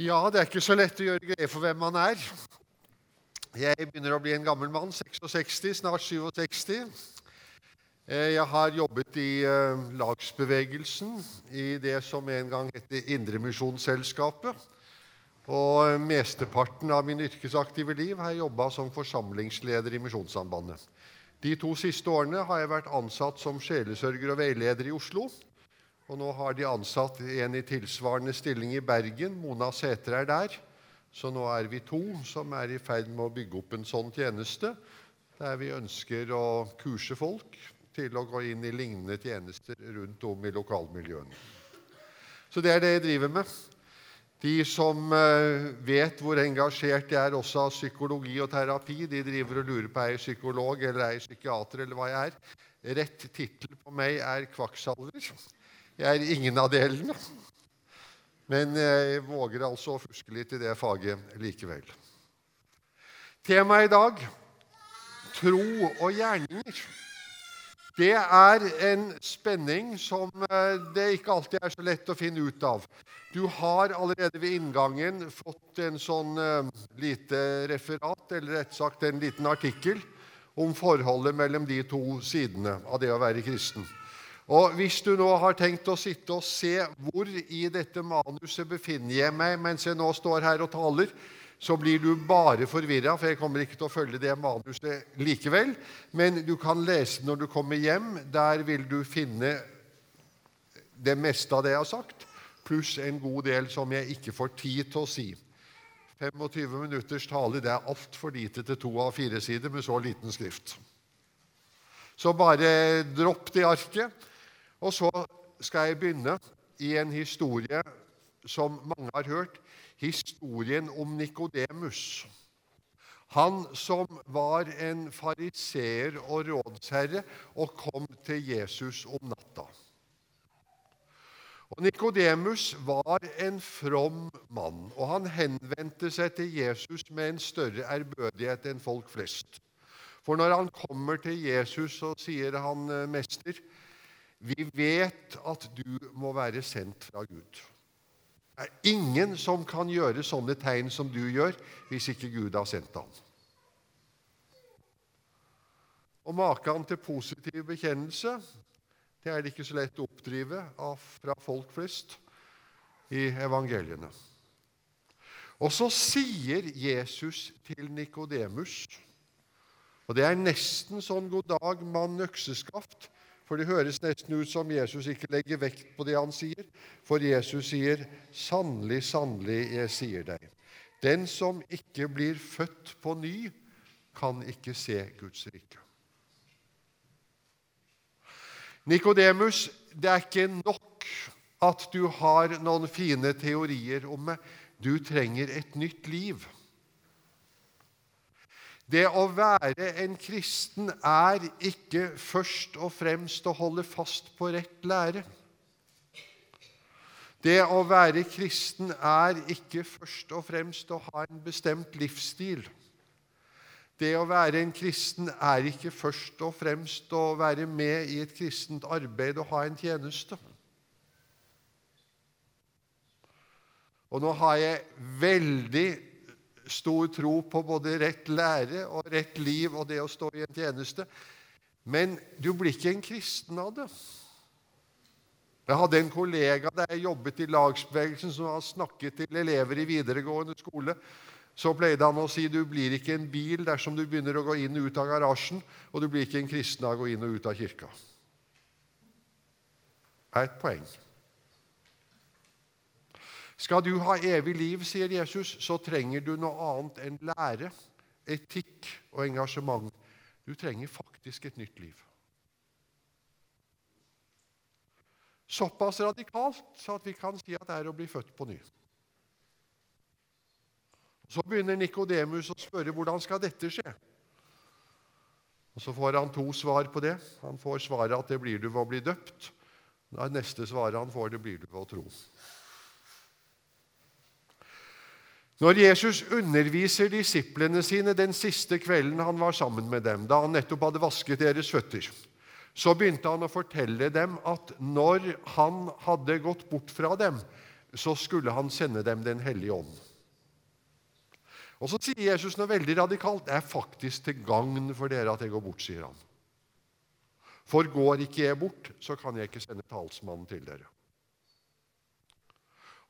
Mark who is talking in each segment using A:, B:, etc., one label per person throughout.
A: Ja, det er ikke så lett å gjøre greie for hvem man er. Jeg begynner å bli en gammel mann, 66, snart 67. Eh, jeg har jobbet i eh, lagsbevegelsen, i det som en gang het Indremisjonsselskapet. Og mesteparten av min yrkesaktive liv har jeg jobba som forsamlingsleder i Misjonssambandet. De to siste årene har jeg vært ansatt som sjelesørger og veileder i Oslo. Og nå har de ansatt en i tilsvarende stilling i Bergen. Mona Sæter er der. Så nå er vi to som er i ferd med å bygge opp en sånn tjeneste, der vi ønsker å kurse folk til å gå inn i lignende tjenester rundt om i lokalmiljøene. Så det er det jeg driver med. De som eh, vet hvor engasjert jeg er også av psykologi og terapi, de driver og lurer på er jeg psykolog eller er psykiater eller hva jeg er. Rett tittel på meg er kvakksalver. Jeg er ingen av delene. Men jeg våger altså å fuske litt i det faget likevel. Temaet i dag tro og gjerninger. Det er en spenning som eh, det ikke alltid er så lett å finne ut av. Du har allerede ved inngangen fått en sånn uh, lite referat, eller rett sagt en liten artikkel, om forholdet mellom de to sidene av det å være kristen. Og Hvis du nå har tenkt å sitte og se hvor i dette manuset befinner jeg meg mens jeg nå står her og taler, så blir du bare forvirra, for jeg kommer ikke til å følge det manuset likevel. Men du kan lese når du kommer hjem. Der vil du finne det meste av det jeg har sagt, pluss en god del som jeg ikke får tid til å si. 25 minutters tale det er altfor lite til to av fire sider med så liten skrift. Så bare dropp det arket. Og så skal jeg begynne i en historie som mange har hørt. Historien om Nikodemus. Han som var en fariseer og rådsherre og kom til Jesus om natta. Og Nikodemus var en from mann, og han henvendte seg til Jesus med en større ærbødighet enn folk flest. For når han kommer til Jesus, så sier han, eh, 'Mester, vi vet at du må være sendt fra Gud. Det er ingen som kan gjøre sånne tegn som du gjør, hvis ikke Gud har sendt ham. Og maken til positiv bekjennelse det er det ikke så lett å oppdrive fra folk flest i evangeliene. Og så sier Jesus til Nikodemus, og det er nesten sånn god dag, mann økseskaft, for det høres nesten ut som Jesus ikke legger vekt på det han sier. For Jesus sier, 'Sannelig, sannelig, jeg sier deg:" Den som ikke blir født på ny, kan ikke se Guds rike. Nikodemus, det er ikke nok at du har noen fine teorier om meg. Du trenger et nytt liv. Det å være en kristen er ikke først og fremst å holde fast på rett lære. Det å være kristen er ikke først og fremst å ha en bestemt livsstil. Det å være en kristen er ikke først og fremst å være med i et kristent arbeid og ha en tjeneste. Og nå har jeg veldig stor tro på både rett lære og rett liv og det å stå i en tjeneste. Men du blir ikke en kristen av det. Jeg hadde en kollega da jeg jobbet i lagsbevegelsen, som har snakket til elever i videregående skole. Så pleide han å si du blir ikke en bil dersom du begynner å gå inn og ut av garasjen, og du blir ikke en kristen av å gå inn og ut av kirka. Det er et poeng. Skal du ha evig liv, sier Jesus, så trenger du noe annet enn lære, etikk og engasjement. Du trenger faktisk et nytt liv. Såpass radikalt så at vi kan si at det er å bli født på ny. Så begynner Nikodemus å spørre hvordan skal dette skje. Og Så får han to svar på det. Han får svaret at det blir du ved å bli døpt. Det neste svaret han får, det blir du ved å tro. Når Jesus underviser disiplene sine den siste kvelden han var sammen med dem, da han nettopp hadde vasket deres føtter, så begynte han å fortelle dem at når han hadde gått bort fra dem, så skulle han sende dem Den hellige ånd. Og Så sier Jesus noe veldig radikalt. Det er faktisk til gagn for dere at jeg går bort, sier han. For går ikke jeg bort, så kan jeg ikke sende talsmannen til dere.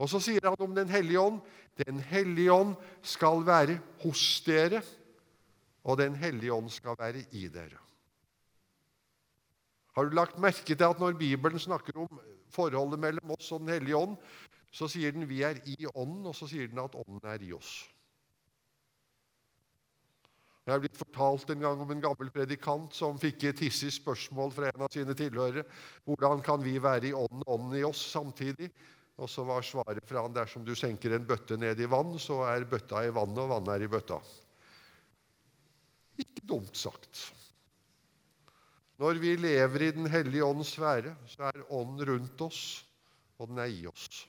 A: Og Så sier han om Den hellige ånd Den hellige ånd skal være hos dere, og Den hellige ånd skal være i dere. Har du lagt merke til at når Bibelen snakker om forholdet mellom oss og Den hellige ånd, så sier den vi er i ånden, og så sier den at ånden er i oss. Jeg er blitt fortalt en gang om en gammel predikant som fikk et hissig spørsmål fra en av sine tilhørere. Hvordan kan vi være i ånden, ånden i oss samtidig? Og så var svaret fra han dersom du senker en bøtte ned i vann, så er bøtta i vannet, og vannet er i bøtta. Ikke dumt sagt. Når vi lever i Den hellige ånds sfære, så er ånden rundt oss, og den er i oss.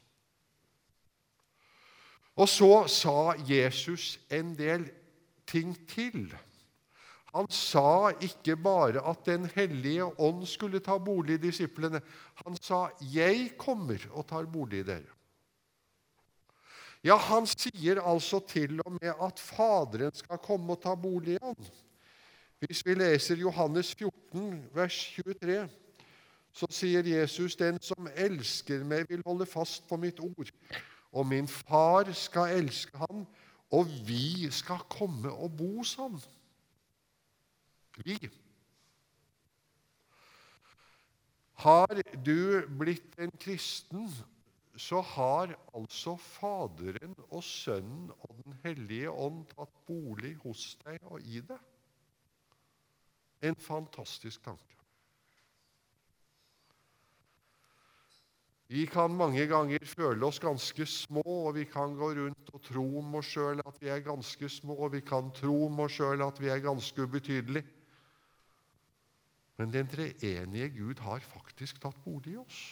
A: Og så sa Jesus en del ting til. Han sa ikke bare at Den hellige ånd skulle ta bolig i disiplene. Han sa 'Jeg kommer og tar bolig i dere'. Ja, han sier altså til og med at Faderen skal komme og ta bolig i ham. Hvis vi leser Johannes 14, vers 23, så sier Jesus, 'Den som elsker meg, vil holde fast på mitt ord.' Og min far skal elske ham, og vi skal komme og bo ham. Vi. Har du blitt en kristen, så har altså Faderen og Sønnen og Den hellige ånd tatt bolig hos deg og i deg. En fantastisk tanke. Vi kan mange ganger føle oss ganske små, og vi kan gå rundt og tro om oss sjøl at vi er ganske små, og vi kan tro om oss sjøl at vi er ganske ubetydelige. Men den treenige Gud har faktisk tatt bolig i oss.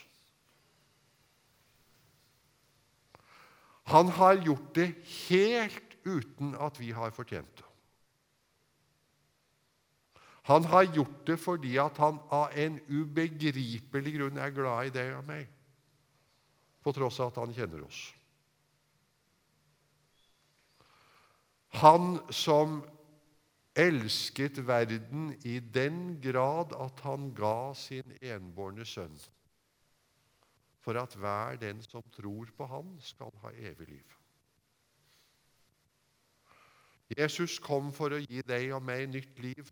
A: Han har gjort det helt uten at vi har fortjent det. Han har gjort det fordi at han av en ubegripelig grunn er glad i deg og meg på tross av at han kjenner oss. Han som elsket verden i den grad at han ga sin enbårne sønn, for at hver den som tror på han, skal ha evig liv. Jesus kom for å gi deg og meg nytt liv,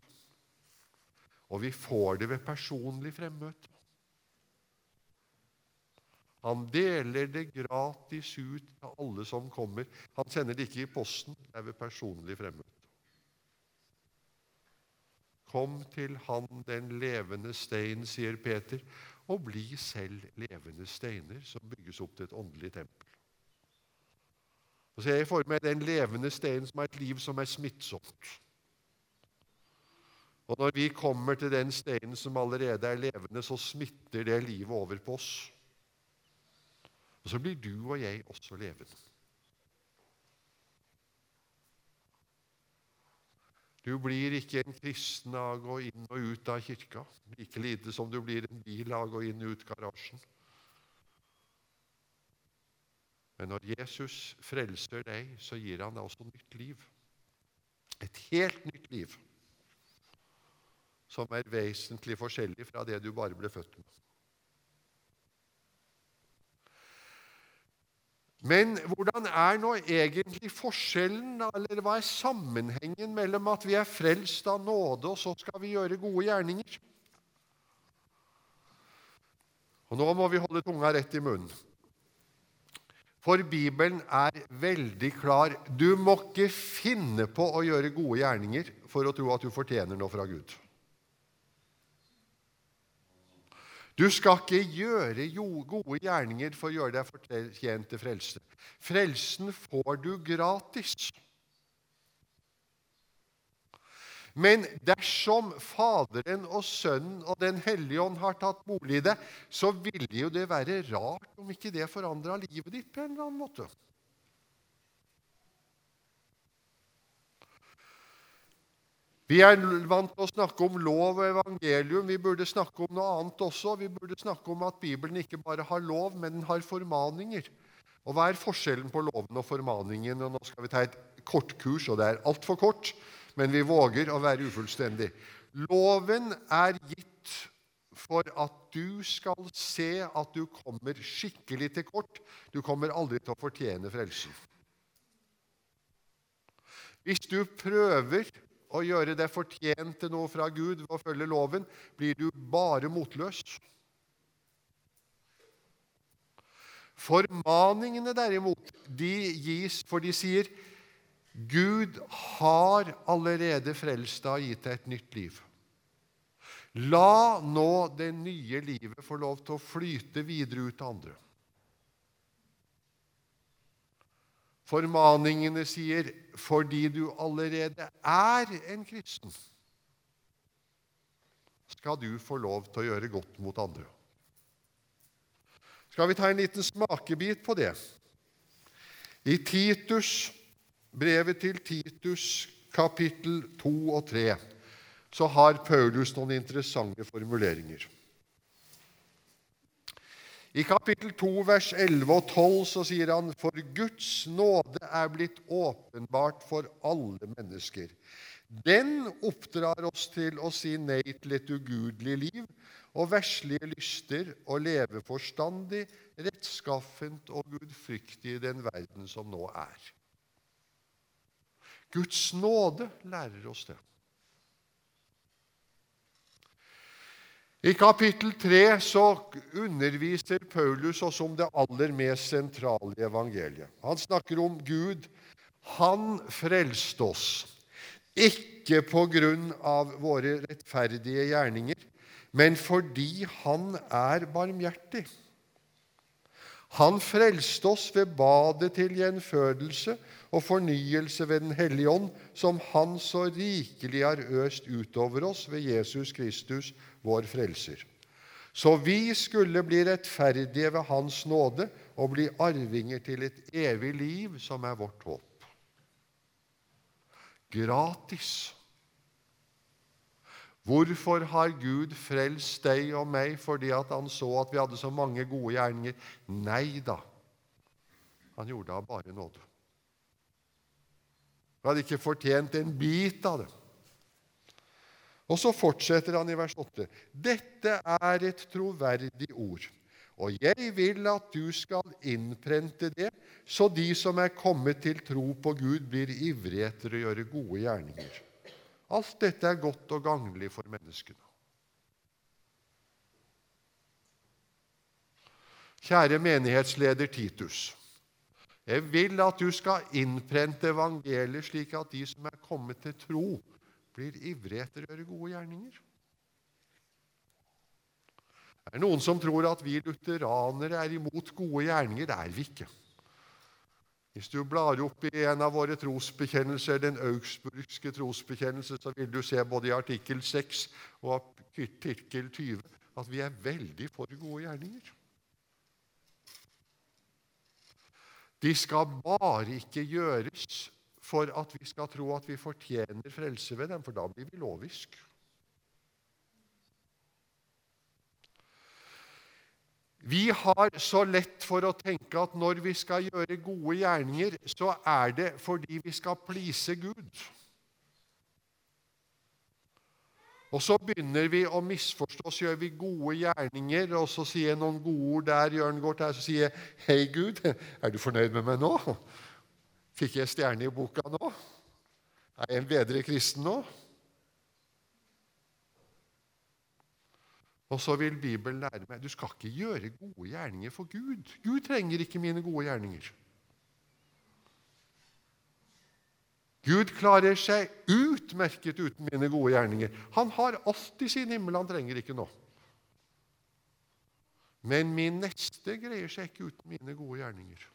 A: og vi får det ved personlig fremmøte. Han deler det gratis ut til alle som kommer. Han sender det ikke i posten, det er ved personlig fremmøte. Kom til Han den levende stein, sier Peter, og bli selv levende steiner som bygges opp til et åndelig tempel. Og så Jeg for meg den levende steinen som er et liv som er smittsomt. Og Når vi kommer til den steinen som allerede er levende, så smitter det livet over på oss. Og så blir du og jeg også levende. Du blir ikke en kristen av å gå inn og ut av kirka, like lite som du blir en bil av å gå inn og ut garasjen. Men når Jesus frelser deg, så gir han deg også nytt liv. Et helt nytt liv som er vesentlig forskjellig fra det du bare ble født med. Men hvordan er nå egentlig forskjellen, eller hva er sammenhengen mellom at vi er frelst av nåde, og så skal vi gjøre gode gjerninger? Og Nå må vi holde tunga rett i munnen. For Bibelen er veldig klar. Du må ikke finne på å gjøre gode gjerninger for å tro at du fortjener noe fra Gud. Du skal ikke gjøre gode gjerninger for å gjøre deg fortjent til frelse. Frelsen får du gratis. Men dersom Faderen og Sønnen og Den hellige ånd har tatt bolig i det, så ville jo det være rart om ikke det forandra livet ditt på en eller annen måte. Vi er vant til å snakke om lov og evangelium. Vi burde snakke om noe annet også. Vi burde snakke om at Bibelen ikke bare har lov, men den har formaninger. Og Hva er forskjellen på loven og formaningen? Og nå skal vi ta et kortkurs, og det er altfor kort, men vi våger å være ufullstendig. Loven er gitt for at du skal se at du kommer skikkelig til kort. Du kommer aldri til å fortjene frelsen. Hvis du prøver å gjøre deg fortjent til noe fra Gud ved å følge loven, blir du bare motløs. Formaningene derimot, de gis, for de sier Gud har allerede frelst deg og gitt deg et nytt liv. La nå det nye livet få lov til å flyte videre ut til andre. Formaningene sier fordi du allerede er en kristen, skal du få lov til å gjøre godt mot andre. Skal vi ta en liten smakebit på det? I Titus, brevet til Titus kapittel 2 og 3 så har Paulus noen interessante formuleringer. I kapittel 2, vers 11 og 12 så sier han for Guds nåde er blitt åpenbart for alle mennesker. Den oppdrar oss til å si nei til et ugudelig liv og verslige lyster og leve forstandig, rettskaffent og gudfryktig i den verden som nå er. Guds nåde lærer oss det. I kapittel 3 så underviser Paulus oss om det aller mest sentrale evangeliet. Han snakker om Gud. Han frelste oss, ikke på grunn av våre rettferdige gjerninger, men fordi Han er barmhjertig. Han frelste oss ved badet til gjenfødelse og fornyelse ved Den hellige ånd, som Han så rikelig har øst utover oss ved Jesus Kristus, vår frelser. Så vi skulle bli rettferdige ved Hans nåde og bli arvinger til et evig liv, som er vårt håp. Gratis. Hvorfor har Gud frelst deg og meg fordi han så at vi hadde så mange gode gjerninger? Nei da, han gjorde det av bare nåde. Vi hadde ikke fortjent en bit av det. Og så fortsetter han i vers 8. Dette er et troverdig ord, og jeg vil at du skal innprente det, så de som er kommet til tro på Gud, blir ivrige etter å gjøre gode gjerninger. Alt dette er godt og gagnlig for menneskene. Kjære menighetsleder Titus. Jeg vil at du skal innprente evangeliet slik at de som er kommet til tro, blir ivrige etter å gjøre gode gjerninger. Det er noen som tror at vi lutheranere er imot gode gjerninger. Det er vi ikke. Hvis du blar opp i en av våre trosbekjennelser, den augsburgske trosbekjennelse, så vil du se både i artikkel 6 og artikkel 20 at vi er veldig for gode gjerninger. De skal bare ikke gjøres for at vi skal tro at vi fortjener frelse ved dem, for da blir vi lovisk. Vi har så lett for å tenke at når vi skal gjøre gode gjerninger, så er det fordi vi skal please Gud. Og så begynner vi å misforstå. Så gjør vi gode gjerninger, og så sier jeg noen gode ord der, Jørn går til, så sier jeg, 'Hei, Gud, er du fornøyd med meg nå?' Fikk jeg stjerne i boka nå? Er jeg en bedre kristen nå? Og så vil Bibelen lære meg du skal ikke gjøre gode gjerninger for Gud. Gud trenger ikke mine gode gjerninger. Gud klarer seg utmerket uten mine gode gjerninger. Han har alt i sin himmel, han trenger ikke noe. Men min neste greier seg ikke uten mine gode gjerninger.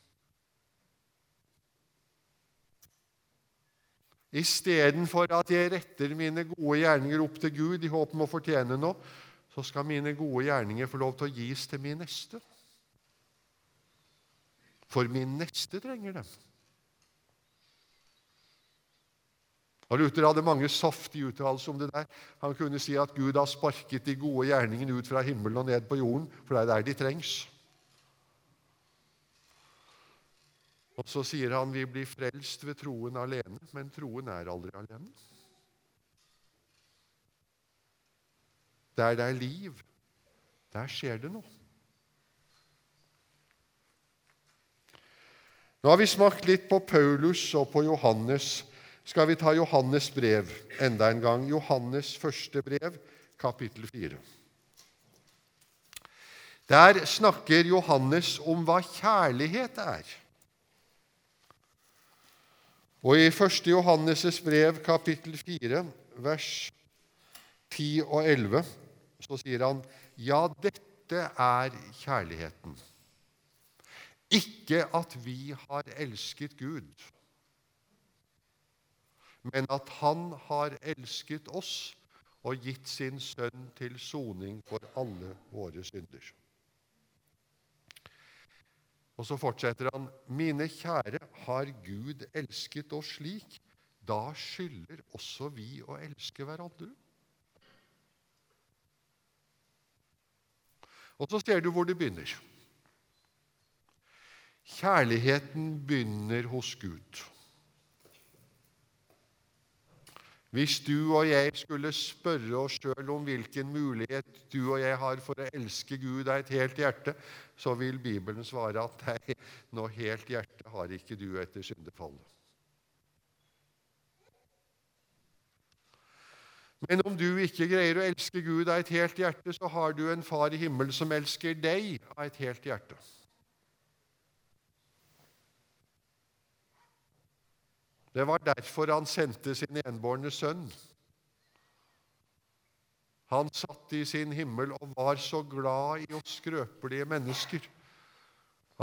A: Istedenfor at jeg retter mine gode gjerninger opp til Gud i håp om å fortjene noe, så skal mine gode gjerninger få lov til å gis til min neste. For min neste trenger dem. Og Luther hadde mange saftige uttalelser om det der. Han kunne si at Gud har sparket de gode gjerningene ut fra himmelen og ned på jorden, for det er der de trengs. Og så sier han vi blir frelst ved troen alene, men troen er aldri alene. Der det er liv, der skjer det noe. Nå har vi smakt litt på Paulus og på Johannes. Skal vi ta Johannes brev enda en gang? Johannes første brev, kapittel 4. Der snakker Johannes om hva kjærlighet er. Og i 1. Johannes' brev, kapittel 4, vers 10 og 11, så sier han ja, dette er kjærligheten. Ikke at vi har elsket Gud, men at Han har elsket oss og gitt sin sønn til soning for alle våre synder. Og så fortsetter han.: Mine kjære, har Gud elsket oss slik? Da skylder også vi å elske hverandre. Og så ser du hvor det begynner. Kjærligheten begynner hos Gud. Hvis du og jeg skulle spørre oss sjøl om hvilken mulighet du og jeg har for å elske Gud av et helt hjerte, så vil Bibelen svare at nei, noe helt hjerte har ikke du etter syndefallet. Men om du ikke greier å elske Gud av et helt hjerte, så har du en far i himmelen som elsker deg av et helt hjerte. Det var derfor han sendte sin enbårne sønn. Han satt i sin himmel og var så glad i oss skrøpelige mennesker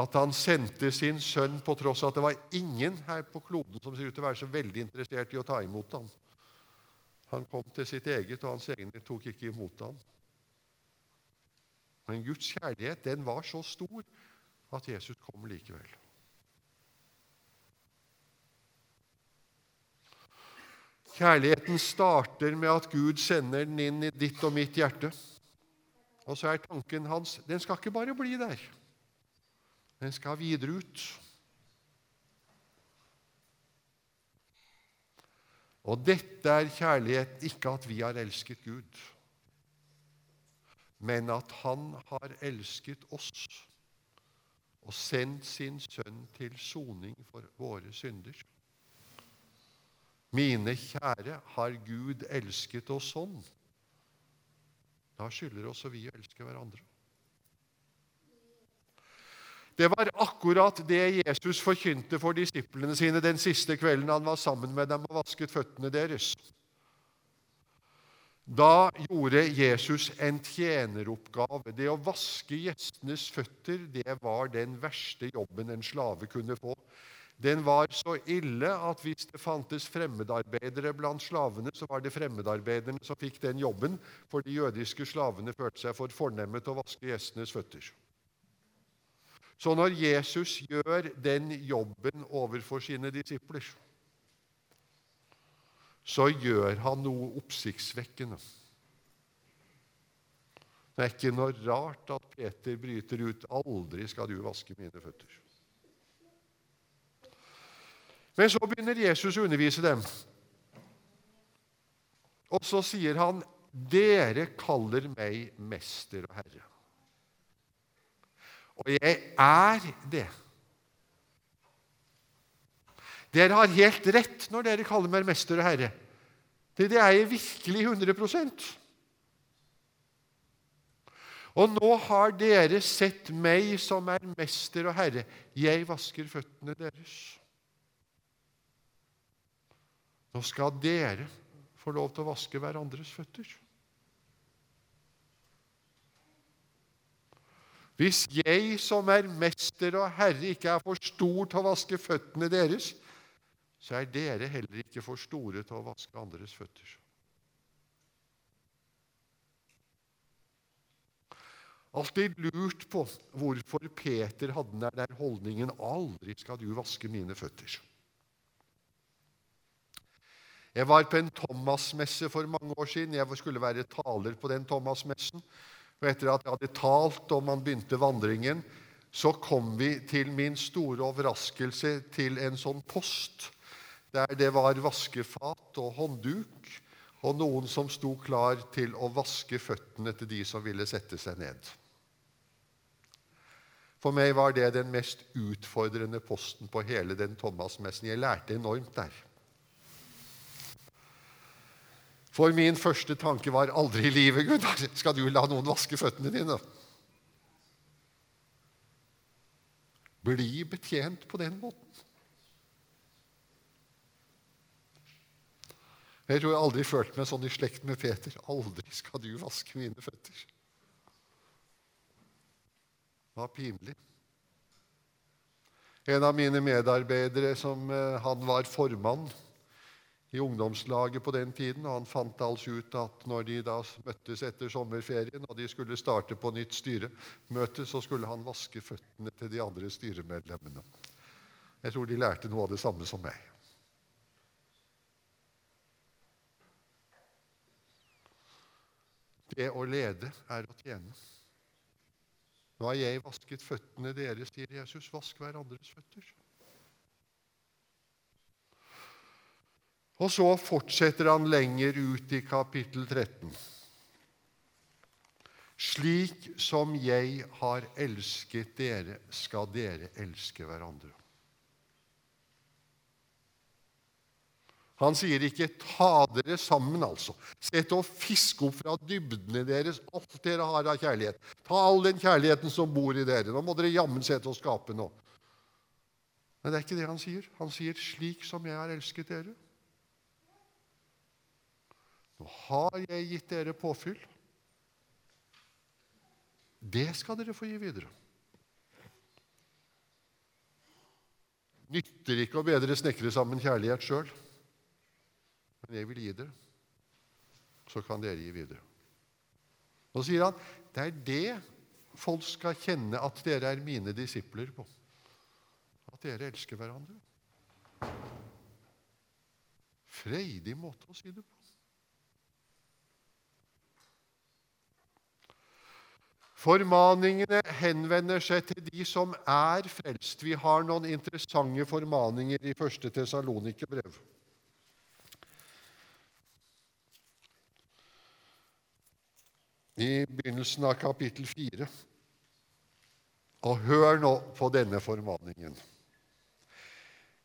A: at han sendte sin sønn på tross av at det var ingen her på kloden som ser ut til å være så veldig interessert i å ta imot ham. Han kom til sitt eget, og hans egne tok ikke imot ham. Men Guds kjærlighet den var så stor at Jesus kom likevel. Kjærligheten starter med at Gud sender den inn i ditt og mitt hjerte. Og så er tanken hans den skal ikke bare bli der. Den skal videre ut. Og dette er kjærlighet, ikke at vi har elsket Gud, men at Han har elsket oss og sendt sin sønn til soning for våre synder. Mine kjære, har Gud elsket oss sånn? Da skylder også vi å elske hverandre. Det var akkurat det Jesus forkynte for disiplene sine den siste kvelden han var sammen med dem og vasket føttene deres. Da gjorde Jesus en tjeneroppgave. Det å vaske gjestenes føtter det var den verste jobben en slave kunne få. Den var så ille at hvis det fantes fremmedarbeidere blant slavene, så var det fremmedarbeiderne som fikk den jobben, for de jødiske slavene følte seg for fornemme til å vaske gjestenes føtter. Så når Jesus gjør den jobben overfor sine disipler, så gjør han noe oppsiktsvekkende. Det er ikke noe rart at Peter bryter ut 'Aldri skal du vaske mine føtter'. Men så begynner Jesus å undervise dem. Og så sier han, 'Dere kaller meg mester og herre'. Og jeg er det. Dere har helt rett når dere kaller meg mester og herre. Det, det er jeg virkelig 100% Og nå har dere sett meg som er mester og herre. Jeg vasker føttene deres. Nå skal dere få lov til å vaske hverandres føtter. Hvis jeg som er mester og herre, ikke er for stor til å vaske føttene deres, så er dere heller ikke for store til å vaske andres føtter. Alltid lurt på hvorfor Peter hadde den der holdningen 'Aldri skal du vaske mine føtter'. Jeg var på en Thomas-messe for mange år siden. Jeg skulle være taler på den Thomas-messen. Og Etter at jeg hadde talt og man begynte vandringen, så kom vi til min store overraskelse til en sånn post der det var vaskefat og håndduk og noen som sto klar til å vaske føttene til de som ville sette seg ned. For meg var det den mest utfordrende posten på hele den Thomas-messen. Jeg lærte enormt der. For min første tanke var aldri i livet, Gunnar, skal du la noen vaske føttene dine? Bli betjent på den måten. Jeg tror jeg aldri følte meg sånn i slekt med Peter. Aldri skal du vaske mine føtter. Det var pinlig. En av mine medarbeidere, som eh, han var formann i ungdomslaget på den tiden, og han fant altså ut at når de da møttes etter sommerferien og de skulle starte på nytt styremøte, så skulle han vaske føttene til de andre styremedlemmene. Jeg tror de lærte noe av det samme som meg. Det å lede er å tjene. Nå har jeg vasket føttene deres, sier Jesus. Vask hverandres føtter. Og så fortsetter han lenger ut i kapittel 13. Slik som jeg har elsket dere, skal dere elske hverandre. Han sier ikke 'ta dere sammen', altså. Sett og fisk opp fra dybdene deres alt dere har av kjærlighet. Ta all den kjærligheten som bor i dere. Nå må dere jammen sette og skape noe. Men det er ikke det han sier. Han sier 'slik som jeg har elsket dere'. Har jeg gitt dere påfyll. Det skal dere få gi videre. Nytter ikke å bedre snekre sammen kjærlighet sjøl men jeg vil gi dere. Så kan dere gi videre. Nå sier han det er det folk skal kjenne at dere er mine disipler på. At dere elsker hverandre. Freidig måte å si det på. Formaningene henvender seg til de som er frelst. Vi har noen interessante formaninger i 1. Tesalonikerbrev. i begynnelsen av kapittel 4. Og hør nå på denne formaningen.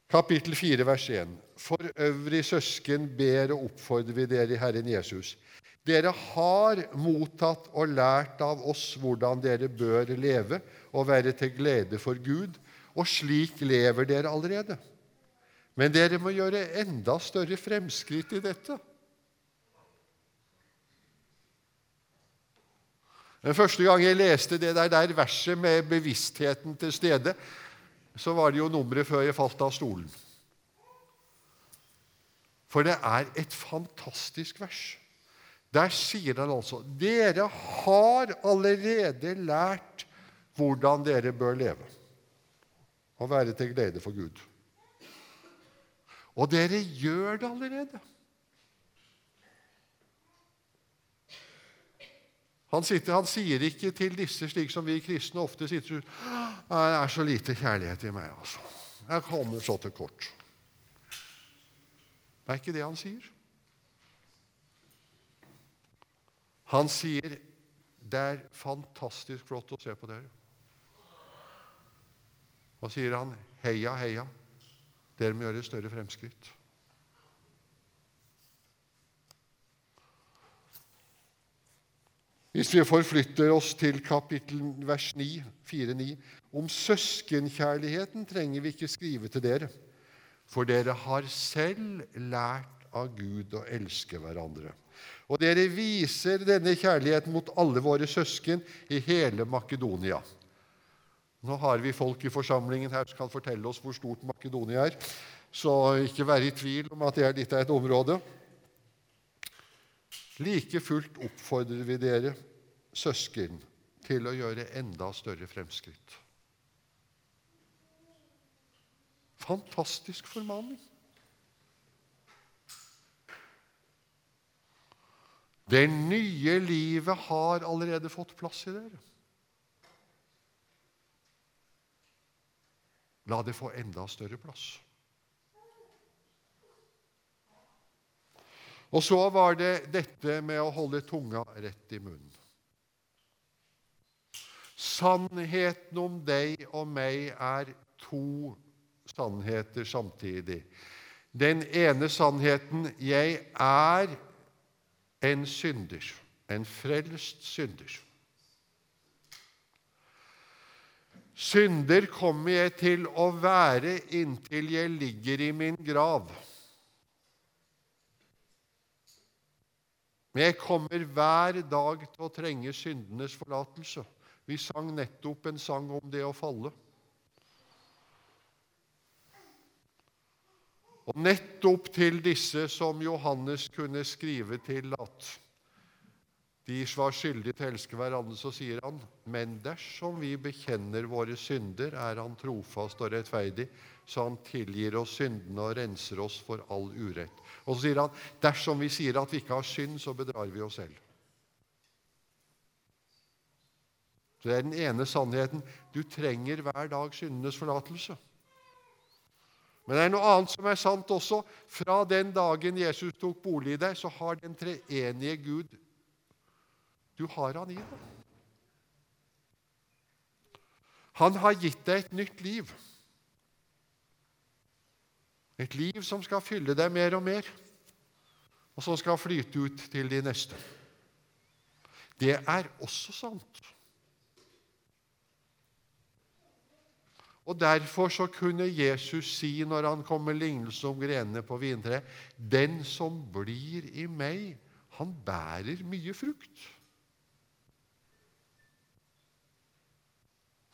A: Kapittel 4, vers 1. For øvrig søsken ber og oppfordrer vi dere i Herren Jesus. Dere har mottatt og lært av oss hvordan dere bør leve og være til glede for Gud, og slik lever dere allerede. Men dere må gjøre enda større fremskritt i dette. Den første gang jeg leste det der, der verset med bevisstheten til stede, så var det jo nummeret før jeg falt av stolen. For det er et fantastisk vers. Der sier han altså dere har allerede lært hvordan dere bør leve og være til glede for Gud. Og dere gjør det allerede. Han, sitter, han, sier ikke til disse slik som vi kristne ofte sitter Det er så lite kjærlighet i meg, altså. Jeg kommer så til kort. Det er ikke det han sier. Han sier det er fantastisk flott å se på dere. Og sier han heia, heia, dere må gjøre større fremskritt. Hvis vi forflytter oss til kapittel vers 9, 4-9 Om søskenkjærligheten trenger vi ikke skrive til dere, for dere har selv lært av Gud å elske hverandre. Og dere viser denne kjærligheten mot alle våre søsken i hele Makedonia. Nå har vi folk i forsamlingen her som kan fortelle oss hvor stort Makedonia er, så ikke vær i tvil om at det er litt av et område. Like fullt oppfordrer vi dere, søsken, til å gjøre enda større fremskritt. Fantastisk formaning. Det nye livet har allerede fått plass i dere. La det få enda større plass. Og så var det dette med å holde tunga rett i munnen. Sannheten om deg og meg er to sannheter samtidig. Den ene sannheten jeg er en synder, en frelst synder. Synder kommer jeg til å være inntil jeg ligger i min grav. Men jeg kommer hver dag til å trenge syndenes forlatelse. Vi sang nettopp en sang om det å falle. Og nettopp til disse som Johannes kunne skrive til at de var skyldige til å elske hverandre, så sier han, men dersom vi bekjenner våre synder, er han trofast og rettferdig, så han tilgir oss syndene og renser oss for all urett. Og så sier han, dersom vi sier at vi ikke har synd, så bedrar vi oss selv. Så Det er den ene sannheten. Du trenger hver dag syndenes forlatelse. Men det er noe annet som er sant også. Fra den dagen Jesus tok bolig i deg, så har den treenige Gud du har han i deg. Han har gitt deg et nytt liv. Et liv som skal fylle deg mer og mer, og som skal flyte ut til de neste. Det er også sant. Og Derfor så kunne Jesus si når han kom med lignelse om grenene på vintreet, 'Den som blir i meg, han bærer mye frukt'.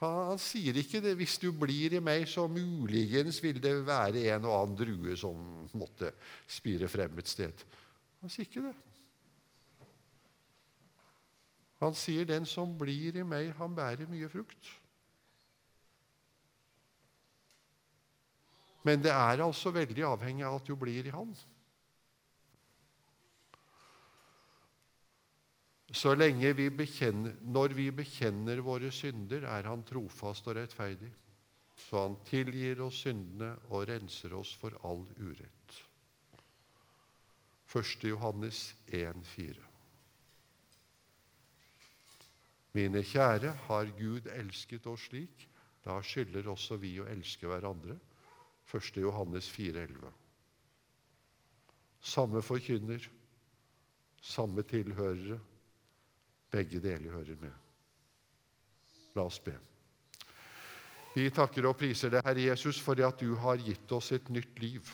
A: Han sier ikke det. 'Hvis du blir i meg, så muligens vil det være en og annen drue som måtte spire frem et sted.' Han sier ikke det. Han sier 'den som blir i meg, han bærer mye frukt'. Men det er altså veldig avhengig av at du blir i Han. Så lenge vi bekjenner, når vi bekjenner våre synder, er Han trofast og rettferdig, så Han tilgir oss syndene og renser oss for all urett. 1. Johannes 1,4. Mine kjære, har Gud elsket oss slik, da skylder også vi å elske hverandre. 1. Johannes 4,11. Samme forkynner, samme tilhørere begge deler hører med. La oss be. Vi takker og priser deg, Herre Jesus, for at du har gitt oss et nytt liv.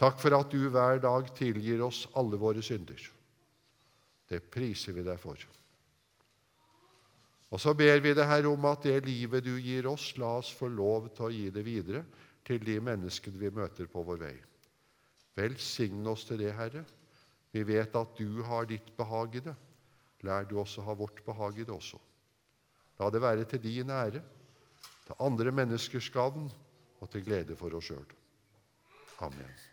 A: Takk for at du hver dag tilgir oss alle våre synder. Det priser vi deg for. Og så ber vi det her om at det livet du gir oss, la oss få lov til å gi det videre til de menneskene vi møter på vår vei. Velsign oss til det, Herre. Vi vet at du har ditt behag i det. Lær du også ha vårt behag i det også. La det være til din ære, til andre menneskers gavn og til glede for oss sjøl. Amen.